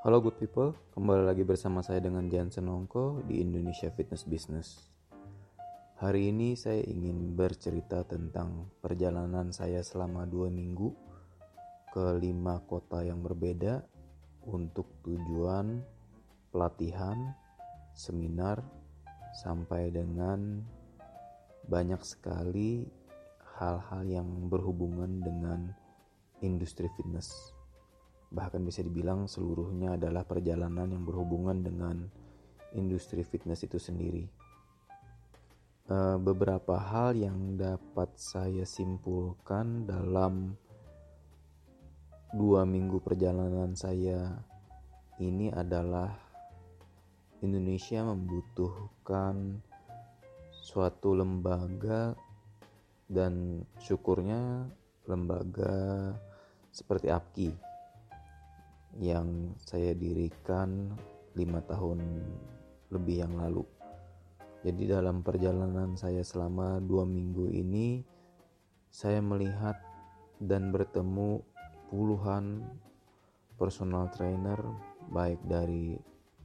Halo good people, kembali lagi bersama saya dengan Jansen Ongko di Indonesia Fitness Business. Hari ini saya ingin bercerita tentang perjalanan saya selama dua minggu ke lima kota yang berbeda untuk tujuan pelatihan, seminar, sampai dengan banyak sekali hal-hal yang berhubungan dengan industri fitness bahkan bisa dibilang seluruhnya adalah perjalanan yang berhubungan dengan industri fitness itu sendiri. Eh, beberapa hal yang dapat saya simpulkan dalam dua minggu perjalanan saya ini adalah Indonesia membutuhkan suatu lembaga dan syukurnya lembaga seperti APKI yang saya dirikan lima tahun lebih yang lalu. Jadi dalam perjalanan saya selama dua minggu ini, saya melihat dan bertemu puluhan personal trainer baik dari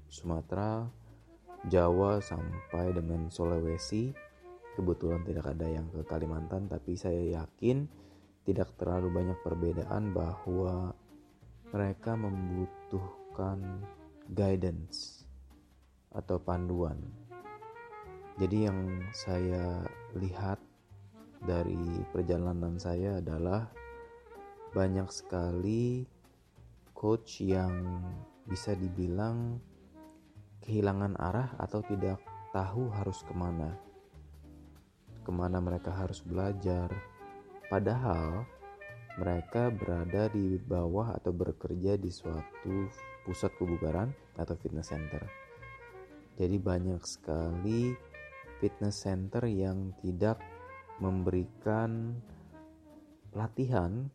Sumatera, Jawa sampai dengan Sulawesi. Kebetulan tidak ada yang ke Kalimantan, tapi saya yakin tidak terlalu banyak perbedaan bahwa mereka membutuhkan guidance atau panduan. Jadi yang saya lihat dari perjalanan saya adalah banyak sekali coach yang bisa dibilang kehilangan arah atau tidak tahu harus ke mana. Ke mana mereka harus belajar. Padahal mereka berada di bawah atau bekerja di suatu pusat kebugaran atau fitness center. Jadi banyak sekali fitness center yang tidak memberikan pelatihan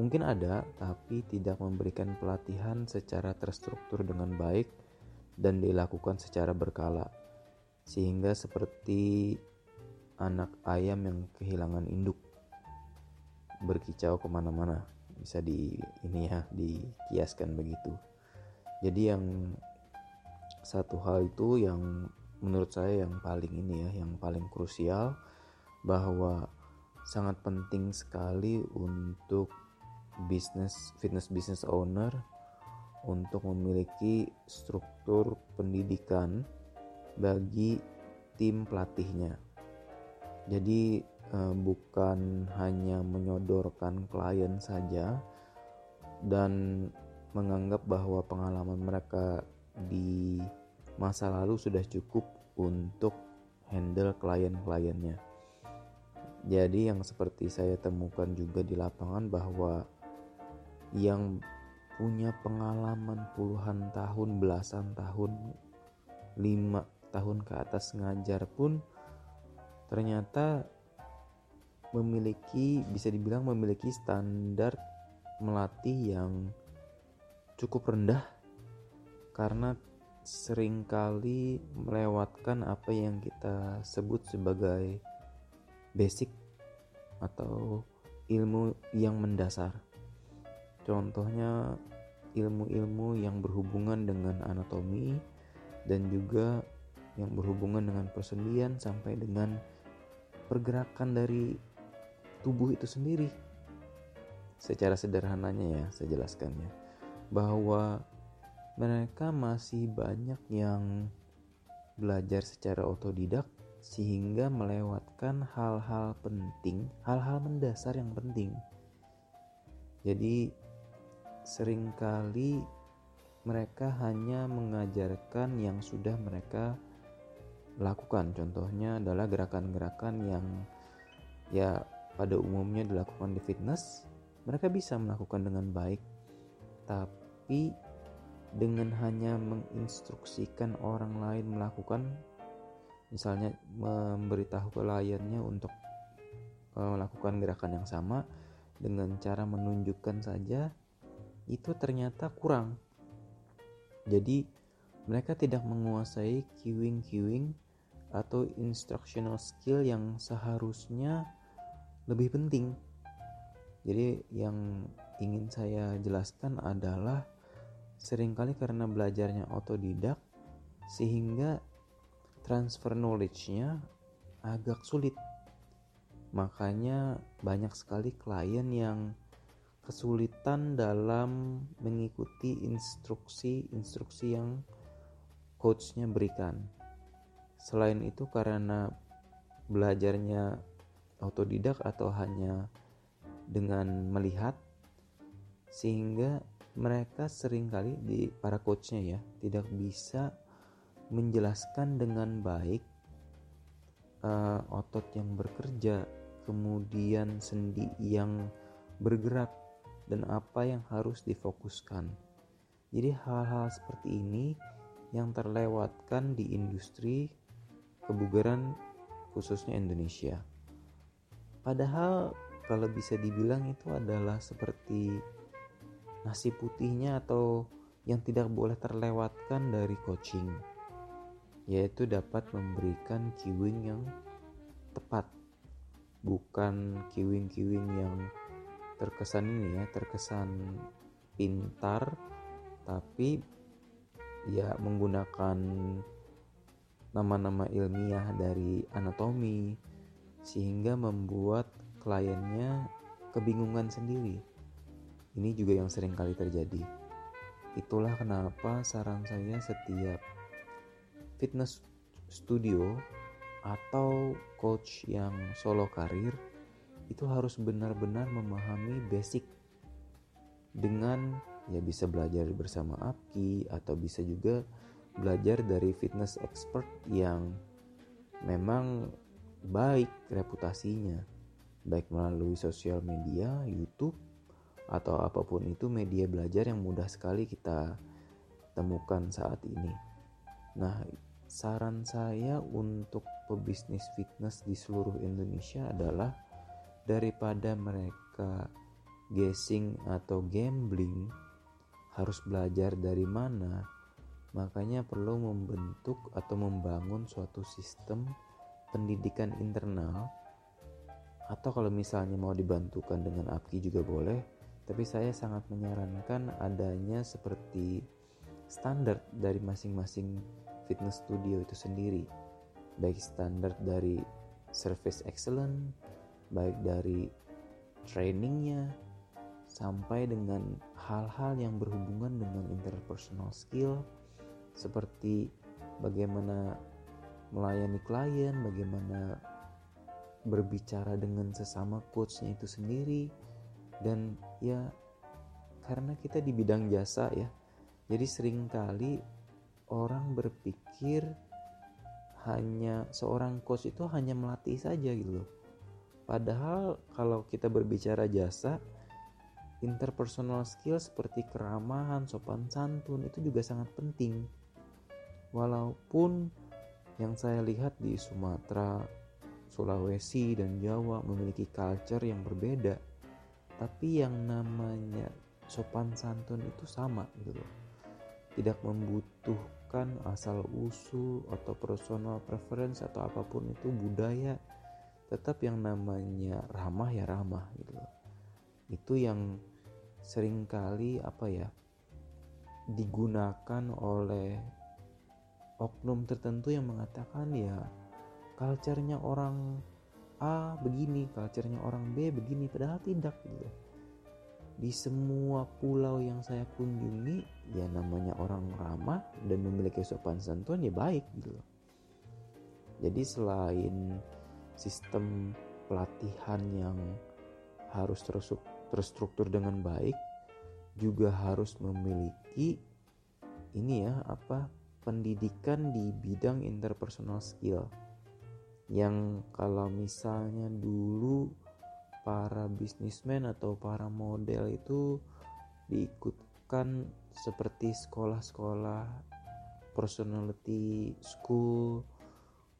mungkin ada tapi tidak memberikan pelatihan secara terstruktur dengan baik dan dilakukan secara berkala sehingga seperti anak ayam yang kehilangan induk berkicau ke mana-mana. Bisa di ini ya dikiaskan begitu. Jadi yang satu hal itu yang menurut saya yang paling ini ya yang paling krusial bahwa sangat penting sekali untuk bisnis fitness business owner untuk memiliki struktur pendidikan bagi tim pelatihnya. Jadi bukan hanya menyodorkan klien saja dan menganggap bahwa pengalaman mereka di masa lalu sudah cukup untuk handle klien-kliennya. Jadi yang seperti saya temukan juga di lapangan bahwa yang punya pengalaman puluhan tahun, belasan tahun, lima tahun ke atas ngajar pun ternyata memiliki bisa dibilang memiliki standar melatih yang cukup rendah karena sering kali melewatkan apa yang kita sebut sebagai basic atau ilmu yang mendasar. Contohnya ilmu-ilmu yang berhubungan dengan anatomi dan juga yang berhubungan dengan persendian sampai dengan pergerakan dari tubuh itu sendiri. Secara sederhananya ya, saya jelaskannya bahwa mereka masih banyak yang belajar secara otodidak sehingga melewatkan hal-hal penting, hal-hal mendasar yang penting. Jadi sering kali mereka hanya mengajarkan yang sudah mereka lakukan. Contohnya adalah gerakan-gerakan yang ya pada umumnya dilakukan di fitness, mereka bisa melakukan dengan baik, tapi dengan hanya menginstruksikan orang lain melakukan, misalnya memberitahu kliennya untuk eh, melakukan gerakan yang sama dengan cara menunjukkan saja, itu ternyata kurang. Jadi, mereka tidak menguasai cueing-cueing atau instructional skill yang seharusnya lebih penting. Jadi yang ingin saya jelaskan adalah sering kali karena belajarnya otodidak sehingga transfer knowledge-nya agak sulit makanya banyak sekali klien yang kesulitan dalam mengikuti instruksi-instruksi yang coachnya berikan selain itu karena belajarnya otodidak atau hanya dengan melihat sehingga mereka sering kali di para coachnya ya tidak bisa menjelaskan dengan baik uh, otot yang bekerja kemudian sendi yang bergerak dan apa yang harus difokuskan. Jadi hal-hal seperti ini yang terlewatkan di industri kebugaran khususnya Indonesia padahal kalau bisa dibilang itu adalah seperti nasi putihnya atau yang tidak boleh terlewatkan dari coaching yaitu dapat memberikan kiwing yang tepat. Bukan kiwing-kiwing yang terkesan ini ya terkesan pintar tapi ya menggunakan nama-nama ilmiah dari anatomi sehingga membuat kliennya kebingungan sendiri. Ini juga yang sering kali terjadi. Itulah kenapa saran saya setiap fitness studio atau coach yang solo karir itu harus benar-benar memahami basic dengan ya bisa belajar bersama Apki atau bisa juga belajar dari fitness expert yang memang baik reputasinya baik melalui sosial media, YouTube, atau apa pun itu media belajar yang mudah sekali kita temukan saat ini. Nah, saran saya untuk pebisnis fitness di seluruh Indonesia adalah daripada mereka guessing atau gambling harus belajar dari mana, makanya perlu membentuk atau membangun suatu sistem pendidikan internal atau kalau misalnya mau dibantukan dengan APKI juga boleh tapi saya sangat menyarankan adanya seperti standar dari masing-masing fitness studio itu sendiri. Baik standar dari service excellent baik dari trainingnya sampai dengan hal-hal yang berhubungan dengan interpersonal skill seperti bagaimana melayani klien, bagaimana berbicara dengan sesama coachnya itu sendiri. Dan ya karena kita di bidang jasa ya jadi sering kali orang berpikir hanya seorang coach itu hanya melatih saja gitu loh. Padahal kalau kita berbicara jasa interpersonal skill seperti keramahan sopan santun itu juga sangat penting. Walaupun yang saya lihat di Sumatera Sulawesi dan Jawa memiliki culture yang berbeda. Tapi yang namanya sopan santun itu sama gitu loh. Tidak membutuhkan asal usul atau personal preference atau apa pun itu budaya. Tetap yang namanya ramah ya ramah gitu loh. Itu yang sering kali apa ya digunakan oleh oknum tertentu yang mengatakan ya culture-nya orang A begini, culture-nya orang B begini, padahal tidak gitu. Di semua pulau yang saya kunjungi, ya namanya orang ramah dan memiliki sopan santun ya baik gitu Jadi selain sistem pelatihan yang harus terstruktur dengan baik, juga harus memiliki ini ya apa pendidikan di bidang interpersonal skill. Yang kalau misalnya dulu para bisnismen atau para model itu diikutkan seperti sekolah-sekolah personality school.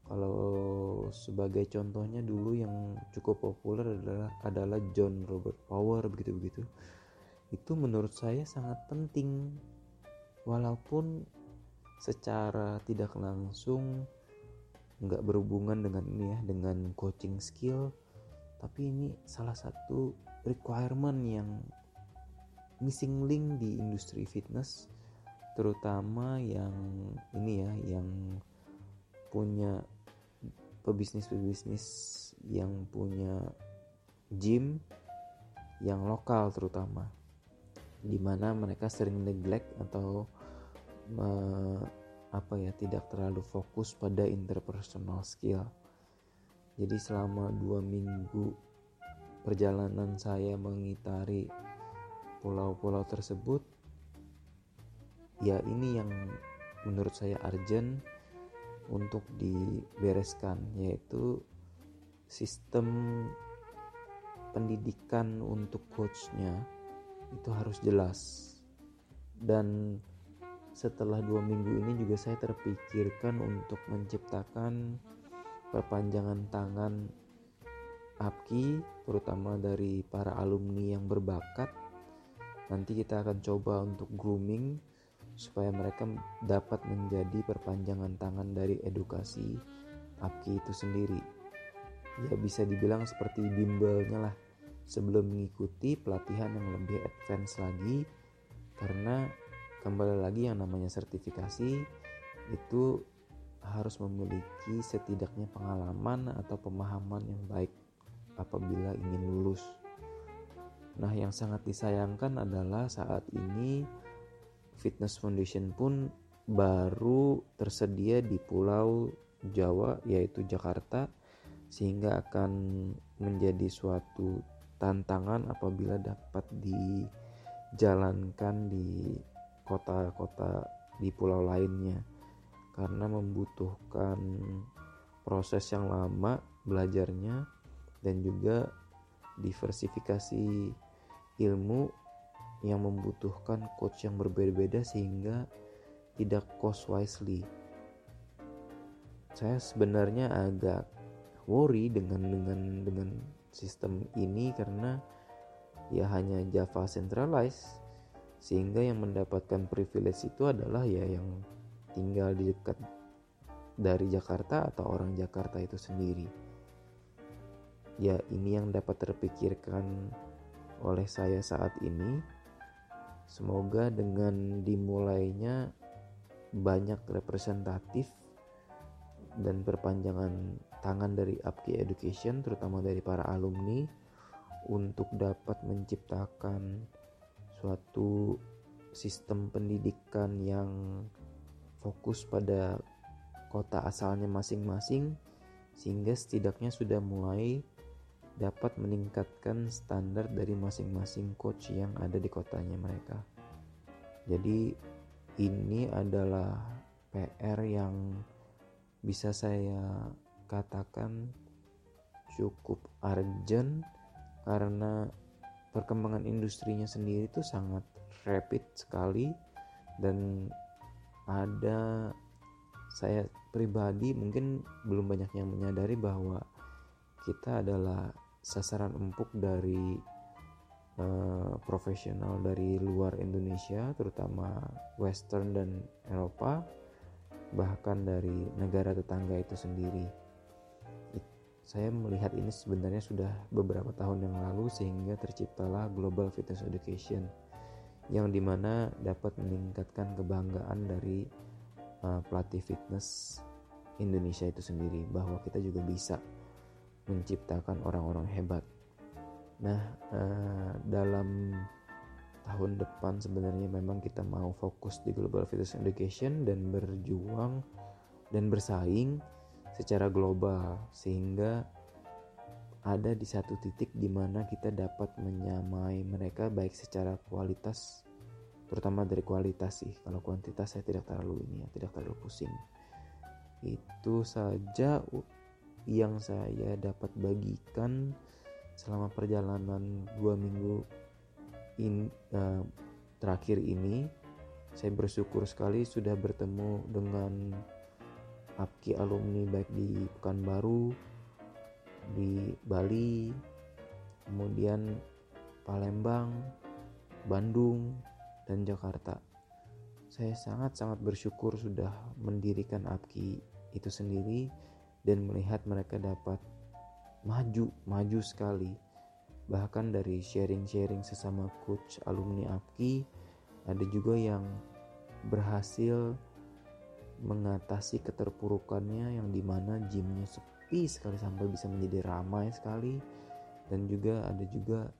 Kalau sebagai contohnya dulu yang cukup populer adalah adalah John Robert Power begitu begitu itu menurut saya sangat penting. Walaupun secara tidak langsung nggak berhubungan dengan ini ya dengan coaching skill tapi ini salah satu requirement yang missing link di industri fitness terutama yang ini ya yang punya pebisnis-pebisnis yang punya gym yang lokal terutama di mana mereka sering neglect atau uh, apa ya tidak terlalu fokus pada interpersonal skill. Jadi selama dua minggu perjalanan saya mengitari pulau-pulau tersebut ya ini yang menurut saya urgent untuk dibereskan yaitu sistem pendidikan untuk coachnya itu harus jelas. Dan setelah dua minggu ini juga saya terpikirkan untuk menciptakan perpanjangan tangan APKI terutama dari para alumni yang berbakat. Nanti kita akan coba untuk grooming supaya mereka dapat menjadi perpanjangan tangan dari edukasi APKI itu sendiri. Ya bisa dibilang seperti bimbelnya lah. Sebelum mengikuti pelatihan yang lebih advance lagi karena kembali lagi yang namanya sertifikasi itu harus memiliki setidaknya pengalaman atau pemahaman yang baik apabila ingin lulus. Nah, yang sangat disayangkan adalah saat ini Fitness Foundation pun baru tersedia di Pulau Jawa yaitu Jakarta sehingga akan menjadi suatu tantangan apabila dapat dijalankan di kota-kota di pulau lainnya karena membutuhkan proses yang lama belajarnya dan juga diversifikasi ilmu yang membutuhkan coach yang berbeda-beda sehingga tidak cost wisely. Saya sebenarnya agak worry dengan dengan dengan sistem ini karena ya hanya Java centralized sehingga yang mendapatkan privilege itu adalah ya yang tinggal di dekat dari Jakarta atau orang Jakarta itu sendiri. Ya, ini yang dapat terpikirkan oleh saya saat ini. Semoga dengan dimulainya banyak representatif dan perpanjangan tangan dari Apki Education terutama dari para alumni untuk dapat menciptakan suatu sistem pendidikan yang fokus pada kota asalnya masing-masing sehingga setidaknya sudah mulai dapat meningkatkan standar dari masing-masing coach yang ada di kotanya mereka. Jadi ini adalah PR yang bisa saya katakan cukup urgent karena perkembangan industrinya sendiri itu sangat rapid sekali dan ada saya pribadi mungkin belum banyak yang menyadari bahwa kita adalah sasaran empuk dari uh, profesional dari luar Indonesia terutama Western dan Eropa bahkan dari negara tetangga itu sendiri saya melihat ini sebenarnya sudah beberapa tahun yang lalu sehingga terciptalah Global Fitness Education yang di mana dapat meningkatkan kebanggaan dari uh, pelatih fitness Indonesia itu sendiri bahwa kita juga bisa menciptakan orang-orang hebat. Nah, uh, dalam tahun depan sebenarnya memang kita mau fokus di Global Fitness Education dan berjuang dan bersaing secara global sehingga ada di satu titik di mana kita dapat menyamai mereka baik secara kualitas terutama dari kualitas sih. Kalau kuantitas saya tidak terlalu ini ya tidak terlalu pusing. Itu saja yang saya dapat bagikan selama perjalanan dua minggu in, uh, terakhir ini. Saya bersyukur sekali sudah bertemu dengan APKI alumni baik di Pekanbaru, di Bali, kemudian Palembang, Bandung, dan Jakarta. Saya sangat-sangat bersyukur sudah mendirikan APKI itu sendiri dan melihat mereka dapat maju, maju sekali. Bahkan dari sharing-sharing sesama coach alumni APKI, ada juga yang berhasil mengatasi keterpurukannya yang di mana gymnya sepi sekali sampai bisa menjadi ramai sekali. Dan juga ada juga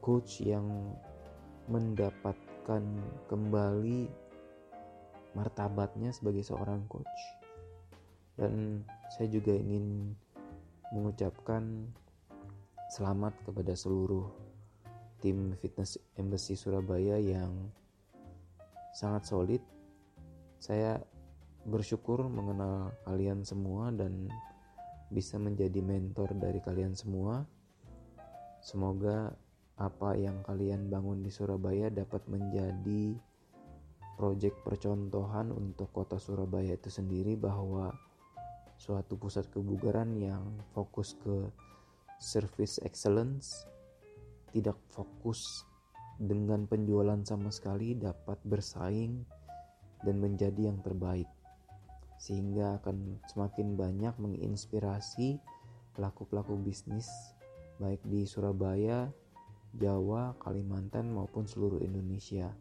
coach yang mendapatkan kembali martabatnya sebagai seorang coach. Dan saya juga ingin mengucapkan selamat kepada seluruh tim fitness embassy Surabaya yang sangat solid saya bersyukur mengenal kalian semua dan bisa menjadi mentor dari kalian semua. Semoga apa yang kalian bangun di Surabaya dapat menjadi proyek percontohan untuk kota Surabaya itu sendiri bahwa suatu pusat kebugaran yang fokus ke service excellence tidak fokus dengan penjualan sama sekali dapat bersaing dan menjadi yang terbaik sehingga akan semakin banyak menginspirasi pelaku-pelaku bisnis baik di Surabaya, Jawa, Kalimantan maupun seluruh Indonesia.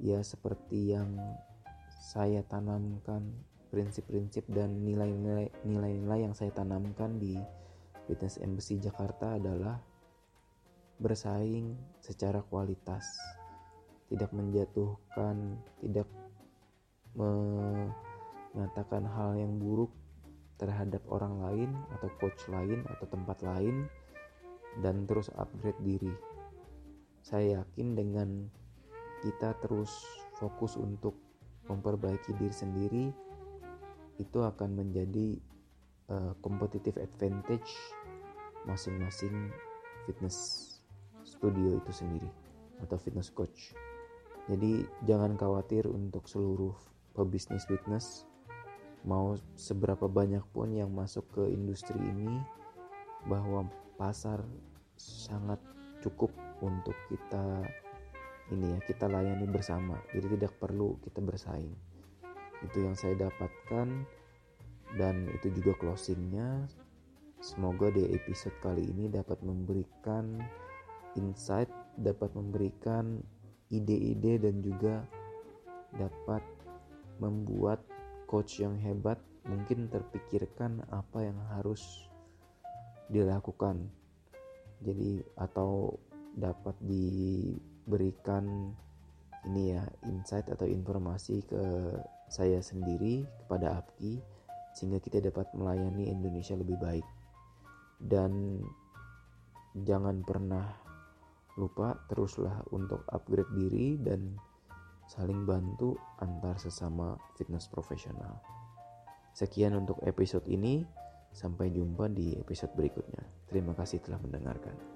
Ya seperti yang saya tanamkan prinsip-prinsip dan nilai-nilai yang saya tanamkan di Fitness Embassy Jakarta adalah bersaing secara kualitas, tidak menjatuhkan, tidak mengatakan hal yang buruk terhadap orang lain atau coach lain atau tempat lain dan terus upgrade diri. Saya yakin dengan kita terus fokus untuk memperbaiki diri sendiri itu akan menjadi uh, competitive advantage masing-masing fitness studio itu sendiri atau fitness coach. Jadi jangan khawatir untuk seluruh pebisnis fitness mau seberapa banyak pun yang masuk ke industri ini bahwa pasar sangat cukup untuk kita ini ya kita layani bersama. Jadi tidak perlu kita bersaing. Itu yang saya dapatkan dan itu juga closingnya. Semoga di episode kali ini dapat memberikan insight dapat memberikan ide-ide dan juga dapat membuat coach yang hebat mungkin terpikirkan apa yang harus dilakukan. Jadi atau dapat diberikan ini ya insight atau informasi ke saya sendiri kepada Apki sehingga kita dapat melayani Indonesia lebih baik. Dan jangan pernah lupa teruslah untuk upgrade diri dan saling bantu antar sesama fitness profesional. Sekian untuk episode ini, sampai jumpa di episode berikutnya. Terima kasih telah mendengarkan.